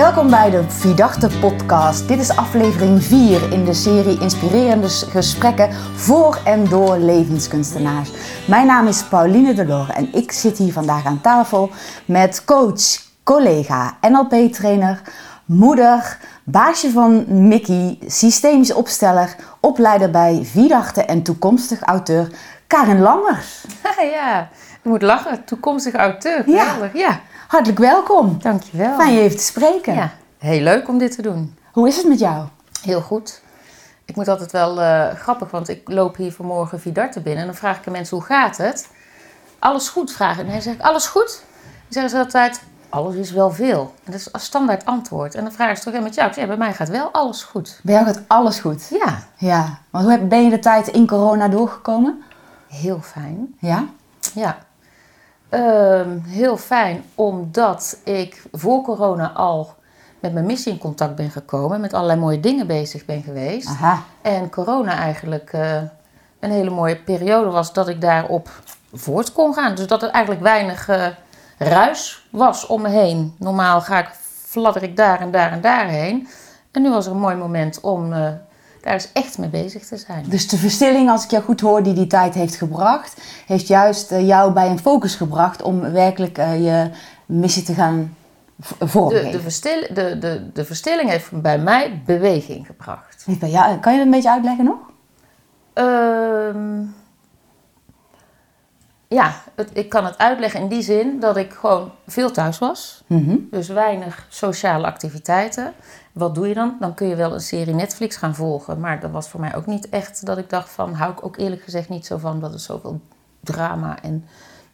Welkom bij de Vidarte podcast. Dit is aflevering 4 in de serie Inspirerende gesprekken voor en door levenskunstenaars. Mijn naam is Pauline Delore en ik zit hier vandaag aan tafel met coach, collega, NLP-trainer, moeder, baasje van Mickey, systemisch opsteller, opleider bij Vidarte en toekomstig auteur Karin Lammers. Ja, je moet lachen. Toekomstig auteur. Ja. Hartelijk welkom. Dankjewel. Fijn je even te spreken. Ja, heel leuk om dit te doen. Hoe is het met jou? Heel goed. Ik moet altijd wel eh, grappig, want ik loop hier vanmorgen Vidarte binnen en dan vraag ik aan mensen hoe gaat het? Alles goed vragen. En dan zeg ik alles goed? Dan zeggen ze altijd alles is wel veel. En dat is een standaard antwoord. En dan vragen ze toch ja, met jou. Ik zeg, ja, bij mij gaat wel alles goed. Bij jou gaat alles goed. Ja, Ja. Want hoe ben je de tijd in corona doorgekomen? heel fijn. Ja. Ja. Ehm, heel fijn, omdat ik voor corona al met mijn missie in contact ben gekomen. Met allerlei mooie dingen bezig ben geweest. Aha. En corona eigenlijk eh, een hele mooie periode was dat ik daarop voort kon gaan. Dus dat er eigenlijk weinig eh, ruis was om me heen. Normaal ga ik, fladder ik daar en daar en daarheen. En nu was er een mooi moment om eh, daar eens echt mee bezig te zijn. Dus de verstilling, als ik jou goed hoor, die die tijd heeft gebracht, heeft juist eh, jou bij een focus gebracht om werkelijk eh, je missie te gaan De, vormgeven. de, verstil, de, de, de verstilling heeft bij mij beweging gebracht. Niet bij jou. Kan je dat een beetje uitleggen nog? Ehm, ja, het, ik kan het uitleggen in die zin dat ik gewoon veel thuis was. Mhm. Dus weinig sociale activiteiten. Wat doe je dan? Dan kun je wel een serie Netflix gaan volgen. Maar dat was voor mij ook niet echt dat ik dacht van... hou ik ook eerlijk gezegd niet zo van dat er zoveel drama en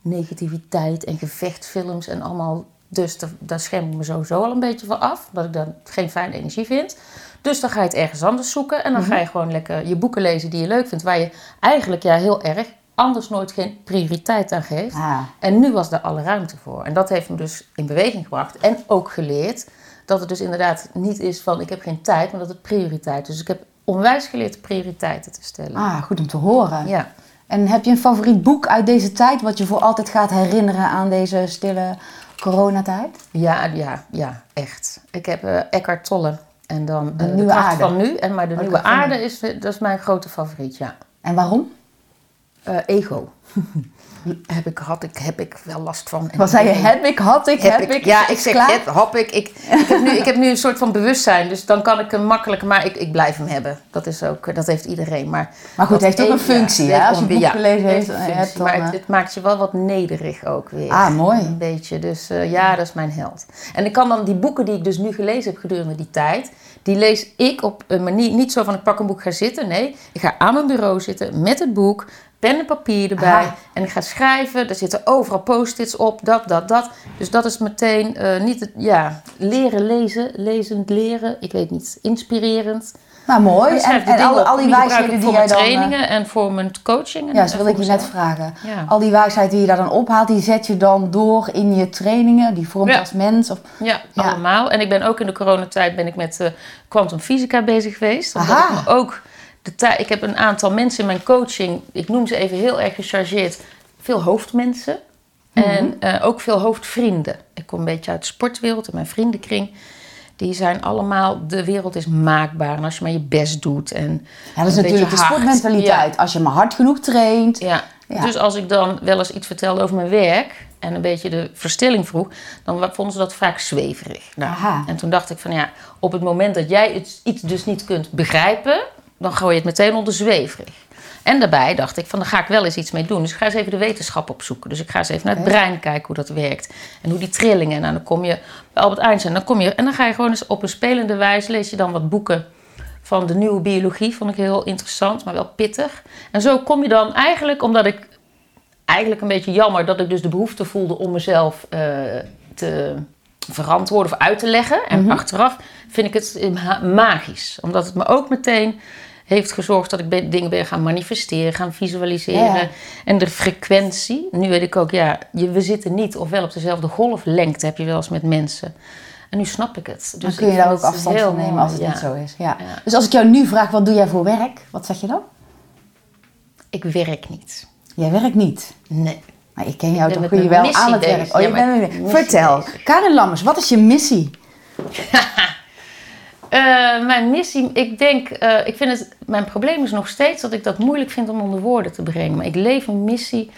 negativiteit en gevechtfilms en allemaal... Dus daar, daar scherm ik me sowieso al een beetje van af. Dat ik dan geen fijne energie vind. Dus dan ga je het ergens anders zoeken. En dan ga je gewoon lekker je boeken lezen die je leuk vindt. Waar je eigenlijk ja, heel erg anders nooit geen prioriteit aan geeft. Ah. En nu was daar alle ruimte voor. En dat heeft me dus in beweging gebracht. En ook geleerd dat het dus inderdaad niet is van ik heb geen tijd, maar dat het prioriteit is. Dus ik heb onwijs geleerd prioriteiten te stellen. Ah, goed om te horen. Ja. En heb je een favoriet boek uit deze tijd wat je voor altijd gaat herinneren aan deze stille coronatijd? Ja, ja, ja, echt. Ik heb eh, Eckhart Tolle en dan De eh, Nieuwe Aarde. van nu. En maar de nieuwe aarde is, dat is mijn grote favoriet, ja. En waarom? Eh, ego. heb, ik, had ik, heb ik wel last van. En Wat zei je? Heb ik, had ik, heb, ik? Ja, ik zeg, klaar? heb, hop ik. Ik, ik, heb nu, ik heb nu een soort van bewustzijn, dus dan kan ik hem makkelijker, maar ik, ik blijf hem hebben. Dat is ook, dat heeft iedereen. Maar, Maar goed, het heeft ook een functie, ja, hè? Als je het een boek ja, gelezen heeft heeft, eh, functie, hebt dan, maar het, eh, het maakt je wel wat nederig ook weer. Ah, mooi. Een beetje, dus ja, dat is mijn held. En ik kan dan die boeken die ik dus nu gelezen heb gedurende die tijd, die lees ik op een manier, niet zo van ik pak een boek ga zitten, nee. Ik ga aan mijn bureau zitten met het boek, pen en papier erbij Aha. en ik ga schrijven. Er zitten overal post-its op, dat, dat, dat. Dus dat is meteen eh, niet het, ja, leren lezen, lezend leren, ik weet niet, inspirerend. Nou, mooi. En, en al, die wijsheden die voor jij mijn dan... eh, trainingen en voor mijn coaching. en- Ja, zo wil ik voor je net vragen. Ja. Al die wijsheid die je daar dan ophaalt, die zet je dan door in je trainingen. Die vormt Ja. als mens. Of... Ja, Ja. allemaal. En ik ben ook in de coronatijd ben ik met eh quantum fysica bezig geweest. Aha. ik ook de. Ik heb een aantal mensen in mijn coaching. Ik noem ze even heel erg gechargeerd. Veel hoofdmensen. En eh, ook veel hoofdvrienden. Ik kom een beetje uit de sportwereld en mijn vriendenkring. Die zijn allemaal, de wereld is maakbaar. En als je maar je best doet. En Ja, dat is natuurlijk de sportmentaliteit. Als je maar hard genoeg traint. Ja. Ja. Dus als ik dan wel eens iets vertelde over mijn werk en een beetje de verstilling vroeg, dan vonden ze dat vaak zweverig. Nou, Aha. en toen dacht ik van ja, op het moment dat jij iets, iets dus niet kunt begrijpen, dan gooi je het meteen onder zweverig. En daarbij dacht ik van, daar ga ik wel eens iets mee doen. Dus ik ga eens even de wetenschap opzoeken. Dus ik ga eens even naar het brein kijken hoe dat werkt. En hoe die trillingen. Nou, dan kom je bij Albert Einstein. Dan kom je, en dan ga je gewoon eens op een spelende wijze, lees je dan wat boeken van de nieuwe biologie. Vond ik heel interessant, maar wel pittig. En zo kom je dan eigenlijk, omdat ik eigenlijk een beetje jammer dat ik dus de behoefte voelde om mezelf eh, te verantwoorden of uit te leggen. En achteraf vind ik het ma- magisch. Omdat het me ook meteen heeft gezorgd dat ik dingen ben gaan manifesteren, gaan visualiseren. Ja. En de frequentie. Nu weet ik ook, ja, je, we zitten niet ofwel op dezelfde golflengte, heb je wel eens met mensen. En nu snap ik het. Dus Dan kun je daar ook afstand van nemen als het ja. niet zo is. Ja. Ja. Dus als ik jou nu vraag, wat doe jij voor werk? Wat zeg je dan? Ik werk niet. Jij werkt niet. Nee. Maar ik ken jou toch kun je wel aan het werk. Oh, Ja, je bent met- Vertel. bezig. Karin Lammers, wat is je missie? Eh, mijn missie, ik denk, eh, ik vind het, mijn probleem is nog steeds dat ik dat moeilijk vind om onder woorden te brengen. Maar ik leef een missie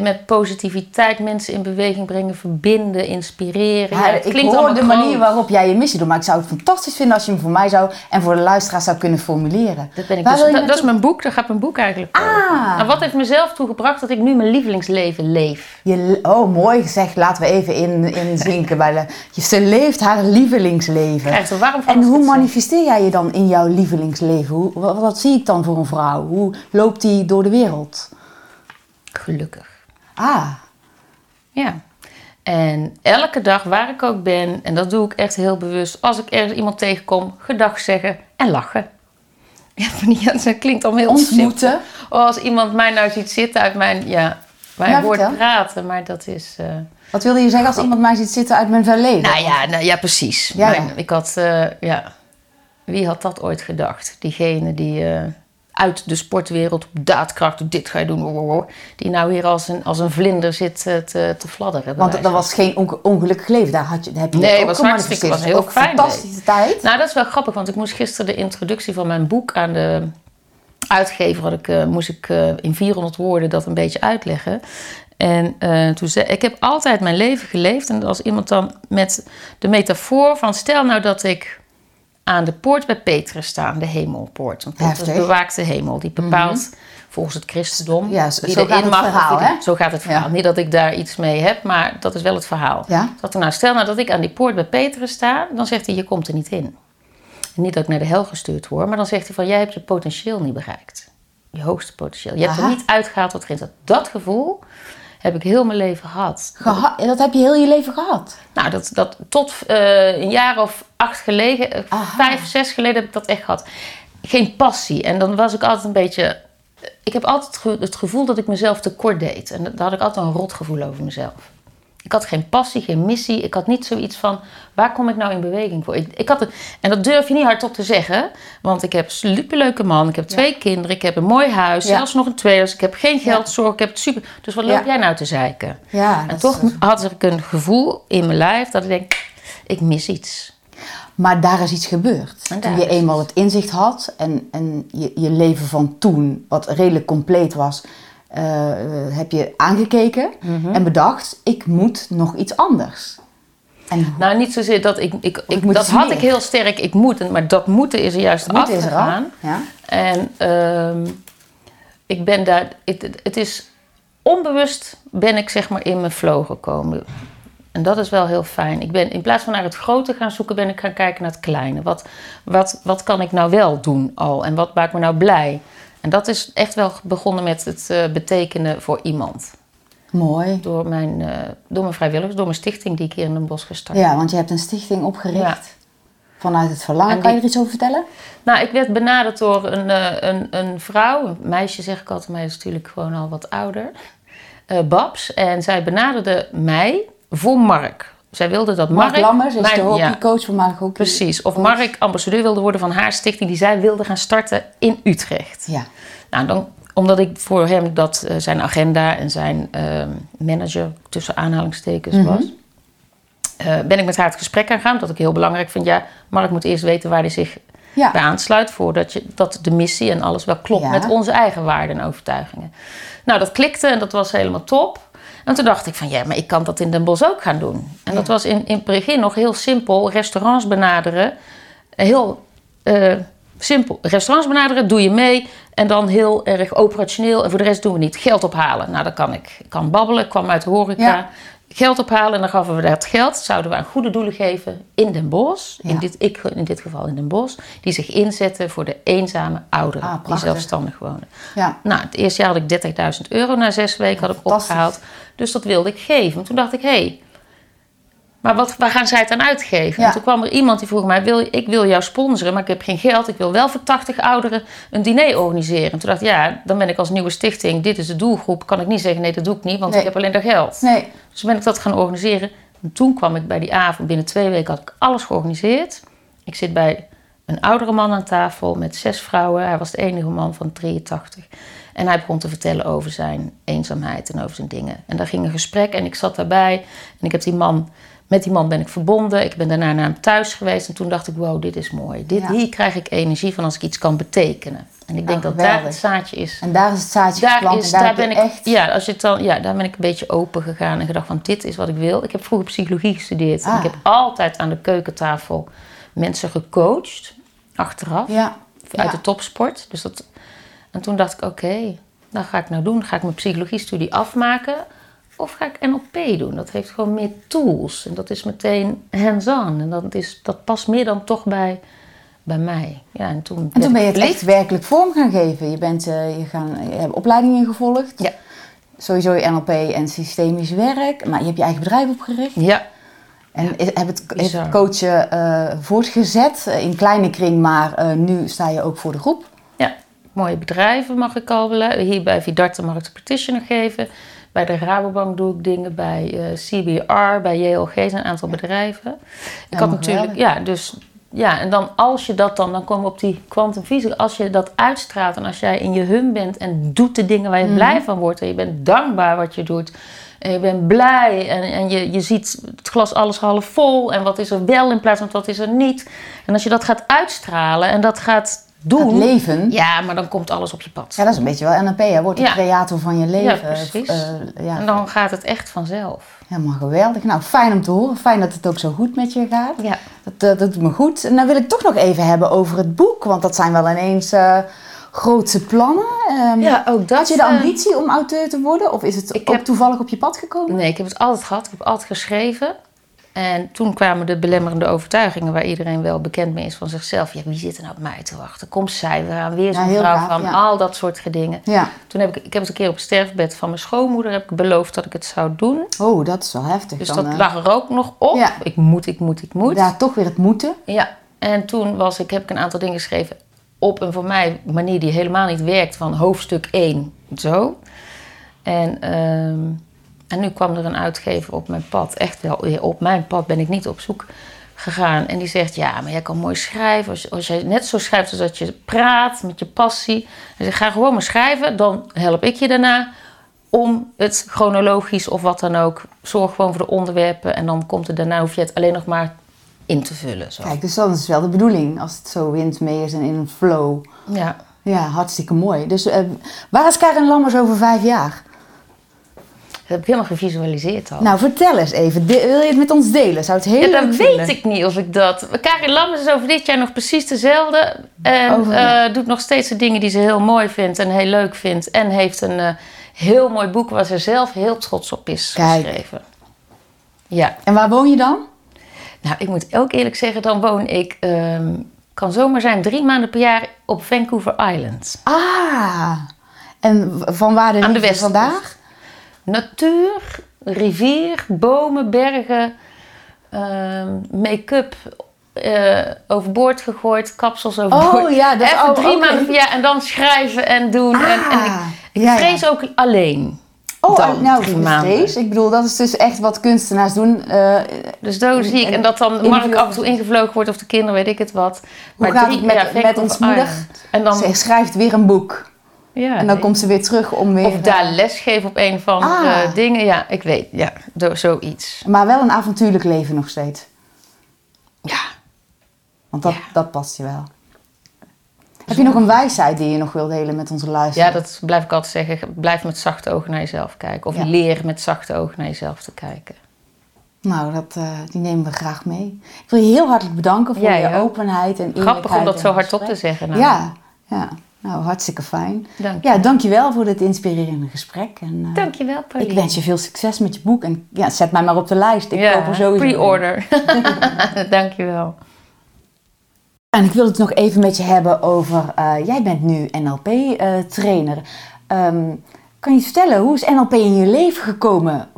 met positiviteit, mensen in beweging brengen, verbinden, inspireren. Ja, Ja, het ik klinkt hoor de manier groot. waarop jij je missie doet. Maar ik zou het fantastisch vinden als je hem voor mij zou en voor de luisteraar zou kunnen formuleren. Dat, ben ik Waar dus, dat, dat is mijn boek, daar gaat mijn boek eigenlijk over. Ah. En wat heeft mezelf toegebracht dat ik nu mijn lievelingsleven leef? Je, oh, mooi gezegd. Laten we even in, inzinken. bij de, je, ze leeft haar lievelingsleven. En hoe manifesteer jij je dan in jouw lievelingsleven? Hoe, wat, wat zie ik dan voor een vrouw? Hoe loopt die door de wereld? Gelukkig. Ah, Ja. En elke dag waar ik ook ben, en dat doe ik echt heel bewust, als ik ergens iemand tegenkom, gedag zeggen en lachen. Ja, van die- dat klinkt allemaal heel simpel. ontmoeten. Oh, als iemand mij nou ziet zitten uit mijn, ja, mijn Ja, woord vertel. praten, maar dat is... eh, Wat wilde je zeggen als iemand mij ziet zitten uit mijn verleden? Nou ja, nou, ja precies. Ja, Mijn- ja. Ik had, eh, ja, wie had dat ooit gedacht? Diegene die eh, uit de sportwereld op daadkracht, dit ga je doen, die nou hier als een, als een vlinder zit eh, te, te fladderen. Want dat was geen onge- ongelukkig leven. Daar, had je, daar heb je Nee, ook was hartstikke- was een heel fijn fantastische tijd. Nou, dat is wel grappig, want ik moest gisteren de introductie van mijn boek aan de uitgever, had ik, eh, moest ik eh, in 400 woorden dat een beetje uitleggen. En toen zei ik heb altijd mijn leven geleefd. En als iemand dan met de metafoor van, stel nou dat ik aan de poort bij Petrus sta, de hemelpoort. Want Petrus Heftig. bewaakt de hemel. Die bepaalt volgens het christendom Ja, zo- wie zo erin gaat het mag verhaal, wie er-? Zo gaat het verhaal. Ja. Niet dat ik daar iets mee heb, maar dat is wel het verhaal. Ja. Dat er nou, stel nou dat ik aan die poort bij Petrus sta, dan zegt hij, je komt er niet in. En niet dat ik naar de hel gestuurd word, maar dan zegt hij van, jij hebt je potentieel niet bereikt. Je hoogste potentieel. Je hebt er niet uitgehaald wat erin zat. Dat gevoel heb ik heel mijn leven gehad. Geha- dat heb je heel je leven gehad. Nou, dat, dat tot eh, een jaar of acht geleden, eh, Aha. vijf, zes geleden heb ik dat echt gehad. Geen passie. En dan was ik altijd een beetje... Ik heb altijd het gevoel dat ik mezelf tekort deed. En daar had ik altijd een rotgevoel over mezelf. Ik had geen passie, geen missie. Ik had niet zoiets van, waar kom ik nou in beweging voor? Ik, ik had het, en dat durf je niet hardop te zeggen. Want ik heb een superleuke man. Ik heb twee kinderen. Ik heb een mooi huis. Ja. Zelfs nog een tweehuis. Ik heb geen geldzorg. Ik heb het super... Dus wat loop jij nou te zeiken? Ja, En toch is- had ik een gevoel in mijn lijf dat ik denk, ik mis iets. Maar daar is iets gebeurd. En Toen je eenmaal het inzicht had en, en je, je leven van toen, wat redelijk compleet was, eh, heb je aangekeken Mhm. en bedacht, ik moet nog iets anders. En Nou, niet zozeer dat ik, ik, ik dat had ik heel sterk, ik moet, maar dat moeten is er juist moet is er al. afgegaan. Ja? En ehm, ik ben daar, het, het is onbewust ben ik zeg maar in mijn flow gekomen. En dat is wel heel fijn. Ik ben in plaats van naar het grote gaan zoeken, ben ik gaan kijken naar het kleine. Wat, wat, wat kan ik nou wel doen al? En wat maakt me nou blij? En dat is echt wel begonnen met het eh, betekenen voor iemand. Mooi. Door mijn, eh, door mijn vrijwilligers, door mijn stichting die ik hier in Den Bosch gestart Ja, want je hebt een stichting opgericht Ja. vanuit het verlangen. En Kan je er iets over vertellen? Nou, ik werd benaderd door een, eh, een, een vrouw, een meisje zeg ik altijd, maar hij is natuurlijk gewoon al wat ouder. Babs. En zij benaderde mij voor Mark. Zij wilde dat Mark... Mark Lammers is mijn- de ja, hockeycoach, voormalig hockey. precies. Of Mark ambassadeur wilde worden van haar stichting die zij wilde gaan starten in Utrecht. Ja. Nou, dan, omdat ik voor hem dat eh, zijn agenda en zijn ehm, manager tussen aanhalingstekens Mhm. was, eh, ben ik met haar het gesprek aangegaan. Dat ik heel belangrijk vind. Ja, Mark moet eerst weten waar hij zich Ja. bij aansluit. Voordat je, dat de missie en alles wel klopt Ja. met onze eigen waarden en overtuigingen. Nou, dat klikte en dat was helemaal top. En toen dacht ik van ja, maar ik kan dat in Den Bosch ook gaan doen. En dat was in, in het begin nog heel simpel. Restaurants benaderen. Heel eh, simpel. Restaurants benaderen, doe je mee. En dan heel erg operationeel. En voor de rest doen we niet. Geld ophalen. Nou, dat kan ik. Ik kan babbelen. Ik kwam uit de horeca. Ja. Geld ophalen en dan gaven we dat geld. Zouden we aan goede doelen geven in Den Bosch. Ja. In, dit, ik, in dit geval in Den Bosch. Die zich inzetten voor de eenzame ouderen. Ah, die zelfstandig wonen. Ja. Nou, het eerste jaar had ik 30.000 euro. Na zes weken had ik opgehaald. Dus dat wilde ik geven. Toen dacht ik, hé, hey, maar wat, waar gaan zij het aan uitgeven? Ja. En toen kwam er iemand die vroeg mij, wil, ik wil jou sponsoren, maar ik heb geen geld. Ik wil wel voor 80 ouderen een diner organiseren. En toen dacht ik, ja, dan ben ik als nieuwe stichting, dit is de doelgroep. Kan ik niet zeggen, nee, dat doe ik niet, want Nee. ik heb alleen dat geld. Nee. Dus ben ik dat gaan organiseren. En toen kwam ik bij die avond, binnen twee weken had ik alles georganiseerd. Ik zit bij een oudere man aan tafel met zes vrouwen. Hij was de enige man van 83. En hij begon te vertellen over zijn eenzaamheid en over zijn dingen. En daar ging een gesprek en ik zat daarbij. En ik heb die man, met die man ben ik verbonden. Ik ben daarna naar hem thuis geweest. En toen dacht ik, wow, dit is mooi. Dit, Ja. Hier krijg ik energie van als ik iets kan betekenen. En ik denk Oh, dat daar het zaadje is. En daar is het zaadje Daar, geplant. is, daar, ben ik, echt... ja, als je het dan, ja, daar ben ik een beetje open gegaan en gedacht van dit is wat ik wil. Ik heb vroeger psychologie gestudeerd. En Ah. ik heb altijd aan de keukentafel mensen gecoacht, achteraf, Ja. uit Ja. de topsport. Dus dat, en toen dacht ik, oké, dat ga ik nou doen. Ga ik mijn psychologiestudie afmaken of ga ik NLP doen? Dat heeft gewoon meer tools en dat is meteen hands-on. En dat, is, dat past meer dan toch bij, bij mij. Ja, en toen, En toen ben je het echt werkelijk vorm gaan geven. Je, bent, eh, je, gaan, je hebt opleidingen gevolgd. Ja. Sowieso je NLP en systemisch werk. Maar je hebt je eigen bedrijf opgericht. Ja, En heb het, heeft Bizar. het coachen eh, voortgezet eh, in kleine kring. Maar nu sta je ook voor de groep. Ja, mooie bedrijven mag ik al Hier bij Vidarte mag ik de practitioner geven. Bij de Rabobank doe ik dingen. Bij eh, CBR, bij JLG zijn een aantal bedrijven. Ik had maar natuurlijk, ja, dus ja, en dan als je dat dan, dan komen we op die kwantumfysica. Als je dat uitstraalt en als jij in je hum bent en doet de dingen waar je Mhm. blij van wordt en je bent dankbaar wat je doet. En je bent blij en, en je, je ziet het glas alles half vol en wat is er wel in plaats van wat is er niet. En als je dat gaat uitstralen en dat gaat doen. Het leven. Ja, maar dan komt alles op je pad. Ja, dat is een beetje wel NLP. Hè? Wordt de Ja. creator van je leven. Ja, precies. Eh, ja, En dan gaat het echt vanzelf. Helemaal geweldig. Nou, fijn om te horen. Fijn dat het ook zo goed met je gaat. Ja. Dat, eh, dat doet me goed. En dan wil ik toch nog even hebben over het boek. Want dat zijn wel ineens eh grootse plannen. Ehm, Ja, ook dat. Had je de eh, ambitie om auteur te worden? Of is het Ik ook heb- toevallig op je pad gekomen? Nee, ik heb het altijd gehad. Ik heb altijd geschreven. En toen kwamen de belemmerende overtuigingen waar iedereen wel bekend mee is van zichzelf. Ja, wie zit er nou op mij te wachten? Komt zij weer aan? Weer Ja, zo'n vrouw van? ja. Al dat soort dingen. Ja. Toen heb ik, ik heb het een keer op het sterfbed van mijn schoonmoeder heb ik beloofd dat ik het zou doen. Oh, dat is wel heftig. Dus Dan, dat eh, lag er ook nog op. Ja. Ik moet, ik moet, ik moet. Daar toch weer het moeten. Ja, en toen was ik, heb ik een aantal dingen geschreven op een voor mij manier die helemaal niet werkt, van hoofdstuk 1, zo. En, ehm, en nu kwam er een uitgever op mijn pad, echt wel op mijn pad ben ik niet op zoek gegaan. En die zegt, ja, maar jij kan mooi schrijven. Als, als jij net zo schrijft als dat je praat, met je passie. Hij zegt, ga gewoon maar schrijven, dan help ik je daarna om het chronologisch of wat dan ook. Zorg gewoon voor de onderwerpen en dan komt het daarna, hoef je het alleen nog maar in te vullen. Zo. Kijk, dus dat is wel de bedoeling. Als het zo wind mee is en in een flow. Ja. Ja, hartstikke mooi. Dus eh, waar is Karin Lammers over vijf jaar? Dat heb ik helemaal gevisualiseerd al. Nou, vertel eens even. De- wil je het met ons delen? Zou het heel ja, vinden. weet ik niet of ik dat. Karin Lammers is over dit jaar nog precies dezelfde. En eh, doet nog steeds de dingen die ze heel mooi vindt en heel leuk vindt. En heeft een eh, heel mooi boek waar ze zelf heel trots op is Kijk. geschreven. Ja, En waar woon je dan? nou ik moet ook eerlijk zeggen, dan woon ik, ehm, kan zomaar zijn, drie maanden per jaar op Vancouver Island. Ah, en van waar de Aan de vandaag? Natuur, rivier, bomen, bergen, ehm, make-up eh, overboord gegooid, kapsels overboord. Oh ja, dat Even oh, drie maanden jaar en dan schrijven en doen. en, en ik, Ah, ik ja, ja. vrees ook alleen. Oh, dan nou, drie vrees. Ik bedoel, dat is dus echt wat kunstenaars doen. Eh, Dus zo zie ik. En En dat dan Mark af en toe ingevlogen wordt of de kinderen, weet ik het wat. Hoe gaat het met- met ons moeder? En dan, ze schrijft weer een boek. Ja, En dan komt ze weer terug om weer... Of daar lesgeven op een van de Ah. dingen. Ja, ik weet. Ja, zo- zoiets. maar wel een avontuurlijk leven nog steeds. Ja. Want dat, Ja. dat past je wel. Heb je nog een wijsheid die je nog wil delen met onze Ja, luisteraars? dat blijf ik altijd zeggen. Blijf met zachte ogen naar jezelf kijken. Of Ja. leer met zachte ogen naar jezelf te kijken. Nou, dat, eh, die nemen we graag mee. Ik wil je heel hartelijk bedanken voor je openheid en eerlijkheid. Grappig om dat zo hardop te zeggen. Nou. Ja, ja, nou hartstikke fijn. Dank je. Ja, dankjewel voor dit inspirerende gesprek. En, eh, Dankjewel, Pauline. ik wens je veel succes met je boek. En ja, zet mij maar op de lijst. Ik ja, koop er sowieso. Pre-order. Dankjewel. En ik wil het nog even met je hebben over... eh, jij bent nu NLP-trainer. Ehm, kan je vertellen, hoe is NLP in je leven gekomen?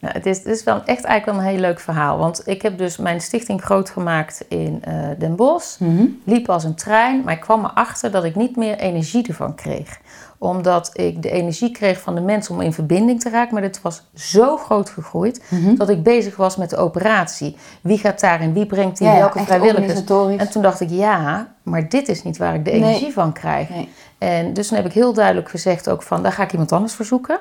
Nou, het, is, het is wel echt eigenlijk wel een heel leuk verhaal. Want ik heb dus mijn stichting groot gemaakt in eh, Den Bosch. Mhm. Liep als een trein, maar ik kwam erachter dat ik niet meer energie ervan kreeg. Omdat ik de energie kreeg van de mensen om in verbinding te raken. Maar dit was zo groot gegroeid Mhm. dat ik bezig was met de operatie. Wie gaat daarin? Wie brengt die Ja, welke vrijwilligers? En toen dacht ik, ja, maar dit is niet waar ik de Nee. energie van krijg. Nee. En dus toen heb ik heel duidelijk gezegd ook van, daar ga ik iemand anders voor zoeken.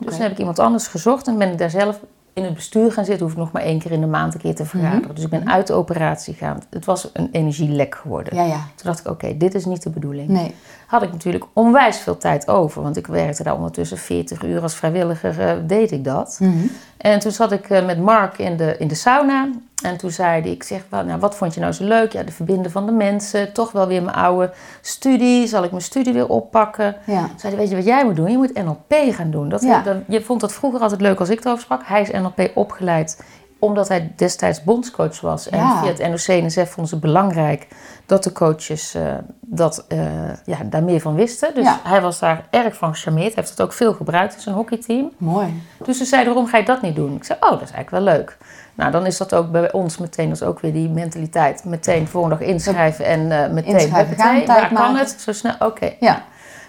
Dus toen heb ik iemand anders gezocht en ben ik daar zelf in het bestuur gaan zitten. Hoef ik nog maar één keer in de maand een keer te vergaderen. Mhm. Dus ik ben uit de operatie gegaan. Het was een energielek geworden. Ja, ja. Toen dacht ik, oké, dit is niet de bedoeling. Nee. Had ik natuurlijk onwijs veel tijd over. Want ik werkte daar ondertussen 40 uur als vrijwilliger, eh, deed ik dat. Mhm. En toen zat ik eh, met Mark in de, in de sauna. En toen zei hij, ik zeg, "Wel, nou, wat vond je nou zo leuk? Ja, de verbinden van de mensen. Toch wel weer mijn oude studie. Zal ik mijn studie weer oppakken? Ja. Toen zei hij, weet je wat jij moet doen? Je moet NLP gaan doen. Dat, Ja. dat- je vond dat vroeger altijd leuk als ik erover sprak. Hij is NLP opgeleid omdat hij destijds bondscoach was. En Ja. via het NOC-NSF vonden ze belangrijk dat de coaches eh, dat, eh, ja, daar meer van wisten. Dus Ja. hij was daar erg van gecharmeerd. Hij heeft het ook veel gebruikt in zijn hockeyteam. Mooi. Dus ze zeiden, waarom ga je dat niet doen? Ik zei, oh, dat is eigenlijk wel leuk. Nou, dan is dat ook bij ons meteen, dat is ook weer die mentaliteit. Meteen volgende dag inschrijven en eh, meteen, Inschrijven, gaan, tijd waar kan het? Zo snel, oké. Ja.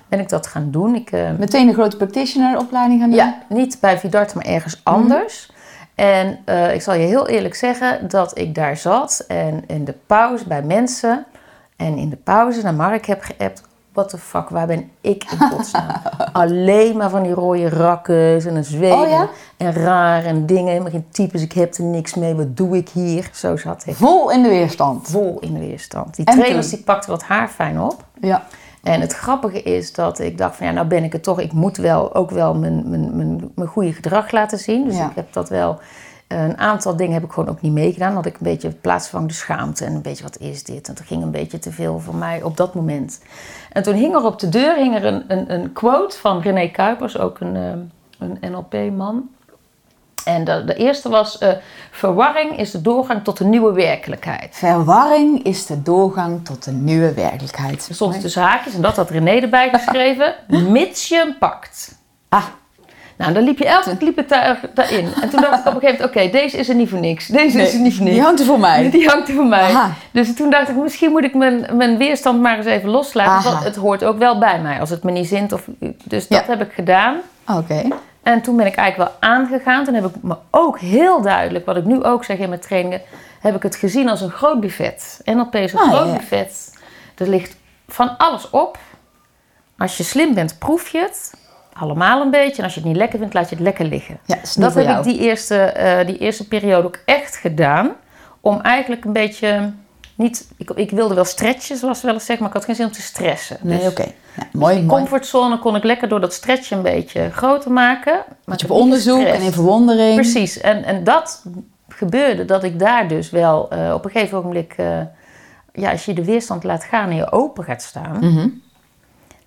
Ben ik dat gaan doen. Ik, eh, Meteen een grote practitioner opleiding gaan doen? ja, niet bij Vidart, maar ergens Mhm. anders. En eh, ik zal je heel eerlijk zeggen dat ik daar zat en in de pauze bij mensen en in de pauze naar Mark heb geappt. What the fuck, waar ben ik in godsnaam? Alleen maar van die rode rakkes en een zweem Oh ja? en raar en dingen. Helemaal geen types, ik heb er niks mee, wat doe ik hier? Zo zat ik. Vol in de weerstand. Vol in de weerstand. Die En trainers toen? die pakten wat haar fijn op. Ja. En het grappige is dat ik dacht van ja, nou ben ik het toch. Ik moet wel ook wel mijn, mijn, mijn, mijn goede gedrag laten zien. Dus Ja. ik heb dat wel. Een aantal dingen heb ik gewoon ook niet meegedaan. Dat ik een beetje plaatsvervangde schaamte en een beetje wat is dit. En er ging een beetje te veel voor mij op dat moment. En toen hing er op de deur hing er een, een, een quote van René Kuipers, ook een, eh, een NLP-man. En de, de eerste was: eh, Verwarring is de doorgang tot een nieuwe werkelijkheid. Verwarring is de doorgang tot een nieuwe werkelijkheid. Er stond tussen haakjes, en dat had René erbij geschreven, mits je hem pakt. Nou, dan liep je elke keer liep ik daar, daarin. En toen dacht ik op een gegeven moment, oké, deze is er niet voor niks. Deze is er niet voor niks. die hangt er voor mij. Die hangt er voor mij. Aha. Dus toen dacht ik, misschien moet ik mijn, mijn weerstand maar eens even loslaten. Want het hoort ook wel bij mij, als het me niet zint. Of, dus dat Ja. heb ik gedaan. Oké. En toen ben ik eigenlijk wel aangegaan. Toen heb ik me ook heel duidelijk, wat ik nu ook zeg in mijn trainingen, heb ik het gezien als een groot buffet. NLP is een Ah, groot ja. buffet. Er ligt van alles op. Als je slim bent, proef je het. Allemaal een beetje. En als je het niet lekker vindt, laat je het lekker liggen. Ja, Dat heb jou. ik die eerste, eh, die eerste periode ook echt gedaan. Om eigenlijk een beetje... Niet, ik, ik wilde wel stretchen, zoals we wel eens zeggen, maar ik had geen zin om te stressen. Nee, Dus oké. Ja, mooi, die mooi. comfortzone kon ik lekker door dat stretchen een beetje groter maken. Maar Beetje ik op onderzoek en in verwondering. Precies. En, en dat gebeurde dat ik daar dus wel eh, op een gegeven ogenblik... eh, ja, als je de weerstand laat gaan en je open gaat staan... Mhm.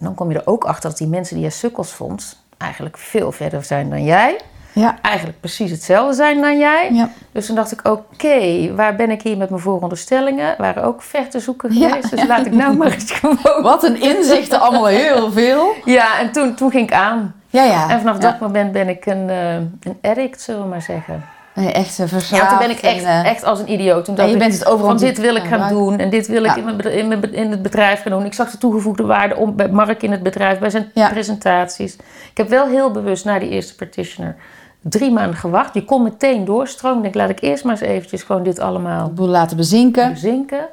Dan kom je er ook achter dat die mensen die je sukkels vond... eigenlijk veel verder zijn dan jij. Ja. Eigenlijk precies hetzelfde zijn dan jij. Ja. Dus toen dacht ik, oké, waar ben ik hier met mijn vooronderstellingen? Waren ook ver te zoeken Ja. geweest. Dus laat ik nou maar eens gewoon... Wat een inzichten, allemaal heel veel. Ja, en toen, toen ging ik aan. Ja, ja. En vanaf dat moment ben ik een, eh, een addict, zullen we maar zeggen. Nee, echt eh, verslaafd. Ja, toen ben ik echt, en, eh, echt als een idioot. Toen en dacht je ik, bent het overal van dit wil ik gaan doen en dit wil ik in, mijn, in, mijn, in het bedrijf gaan doen. Ik zag de toegevoegde waarde om, bij Mark in het bedrijf, bij zijn Ja. presentaties. Ik heb wel heel bewust na die eerste practitioner drie maanden gewacht. Je kon meteen doorstromen. Ik denk, laat ik eerst maar eens eventjes gewoon dit allemaal boel laten bezinken. bezinken.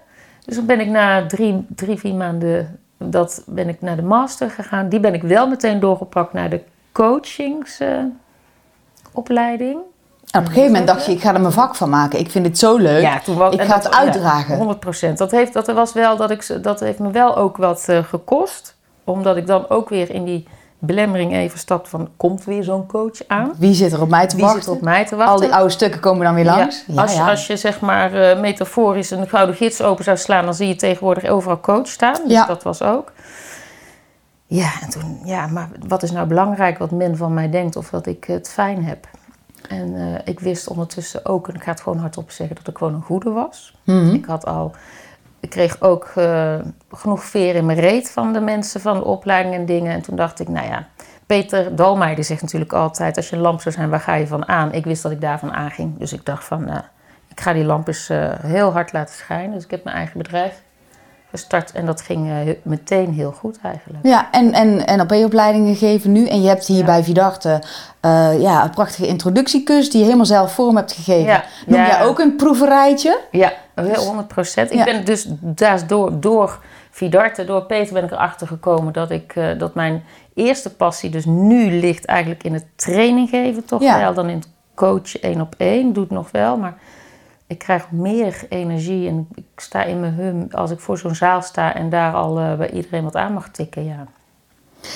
Dus dan ben ik na drie, drie vier maanden, dat ben ik naar de master gegaan. Die ben ik wel meteen doorgepakt naar de coachingsopleiding. En op een gegeven moment dacht je, ik ga er mijn vak van maken. Ik vind het zo leuk. Ja, toen was, ik ga dat- het uitdragen. Ja, 100 Dat, heeft, dat, was wel dat, ik, dat heeft me wel ook wat eh, gekost. Omdat ik dan ook weer in die belemmering even stapte van... komt weer zo'n coach aan? Wie zit er op mij te Wie wachten? zit op mij te wachten? Al die oude stukken komen dan weer langs. Ja, als, je- als je zeg maar eh, metaforisch een gouden gids open zou slaan... dan zie je tegenwoordig overal coach staan. Dus dat was ook. Ja, en toen... Ja, maar wat is nou belangrijk wat men van mij denkt... of dat ik het fijn heb? En eh, ik wist ondertussen ook... en ik ga het gewoon hardop zeggen... dat ik gewoon een goede was. Mhm. Ik had al... Ik kreeg ook eh, genoeg veer in mijn reet van de mensen van de opleiding en dingen. En toen dacht ik, nou ja, Peter Dalmeijer zegt natuurlijk altijd: als je een lamp zou zijn, waar ga je van aan? Ik wist dat ik daarvan aanging. Dus ik dacht van, nou, ik ga die lamp eens heel hard laten schijnen. Dus ik heb mijn eigen bedrijf gestart en dat ging eh, meteen heel goed eigenlijk. Ja, en, en NLP-opleidingen gegeven nu. En je hebt hier Ja. bij Vidarte eh, ja, een prachtige introductiecursus die je helemaal zelf vorm hebt gegeven. Ja. Noem Ja. jij ook een proeverijtje? Ja, heel 100 procent. Ik Ja. ben dus daar is door, Vidarte, door Peter ben ik erachter gekomen dat, ik, eh, dat mijn eerste passie dus nu ligt eigenlijk in het training geven. Toch Ja. wel dan in het coachen één op één. Doe het nog wel, maar ik krijg meer energie en ik sta in mijn hum als ik voor zo'n zaal sta en daar al eh, bij iedereen wat aan mag tikken. Ja.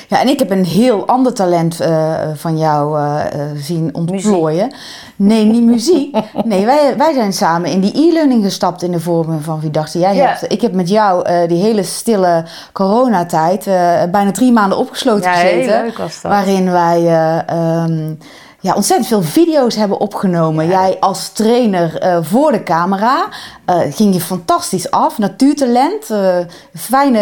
Ja, en ik heb een heel ander talent eh, van jou eh, zien ontplooien. Nee, niet muziek. Nee, wij, wij zijn samen in die e-learning gestapt in de vormen van Vidarte. Jij Ja. hebt, ik heb met jou die hele stille coronatijd bijna drie maanden opgesloten Ja, heel gezeten. leuk was dat. Waarin wij eh, ehm, ja, ontzettend veel video's hebben opgenomen. Ja. Jij als trainer eh, voor de camera eh, ging je fantastisch af. Natuurtalent, eh, fijne.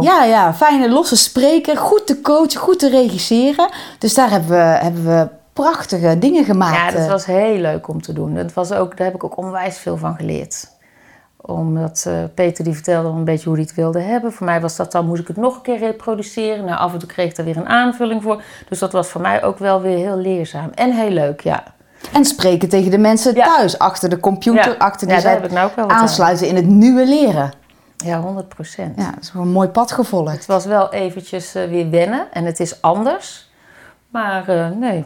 Ja, ja, fijne losse spreker, goed te coachen, goed te regisseren. Dus daar hebben we, hebben we prachtige dingen gemaakt. Ja, dat was heel leuk om te doen. Dat was ook, daar heb ik ook onwijs veel van geleerd. Omdat eh, Peter die vertelde een beetje hoe hij het wilde hebben. Voor mij was dat dan, moest ik het nog een keer reproduceren. Nou, af en toe kreeg ik er weer een aanvulling voor. Dus dat was voor mij ook wel weer heel leerzaam. En heel leuk, ja. En spreken tegen de mensen Ja. thuis, achter de computer, Ja. achter Ja, die daar heb ik nou ook wel aan. aansluiten in het nieuwe leren. Ja, 100 procent. Ja, dat is wel een mooi pad gevolgd. Het was wel eventjes eh, weer wennen. En het is anders. Maar eh, nee,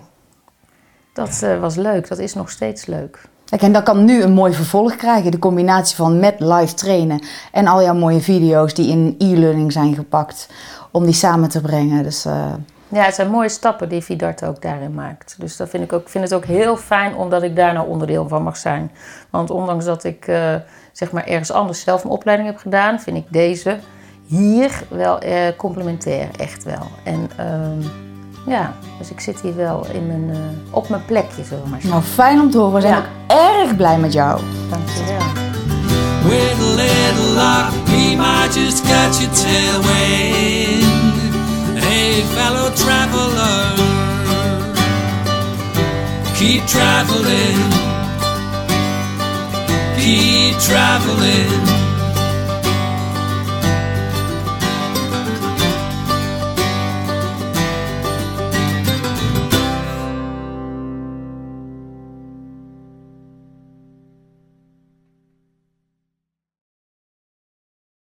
dat was leuk. Dat is nog steeds leuk. Kijk, en dat kan nu een mooi vervolg krijgen. De combinatie van met live trainen en al jouw mooie video's die in e-learning zijn gepakt. Om die samen te brengen. Dus eh, Ja, het zijn mooie stappen die Vidart ook daarin maakt. Dus dat vind ik ook, vind het ook heel fijn omdat ik daar nou onderdeel van mag zijn. Want ondanks dat ik eh, zeg maar ergens anders zelf een opleiding heb gedaan, vind ik deze hier wel eh, complementair, echt wel. En ehm, ja, dus ik zit hier wel in mijn, eh, op mijn plekje, zullen we maar zeggen. nou, fijn om te horen. We zijn Ja. ook erg blij met jou. Dankjewel. With a little luck, we might just catch a tailwind. Hey, fellow traveler, keep traveling, keep traveling.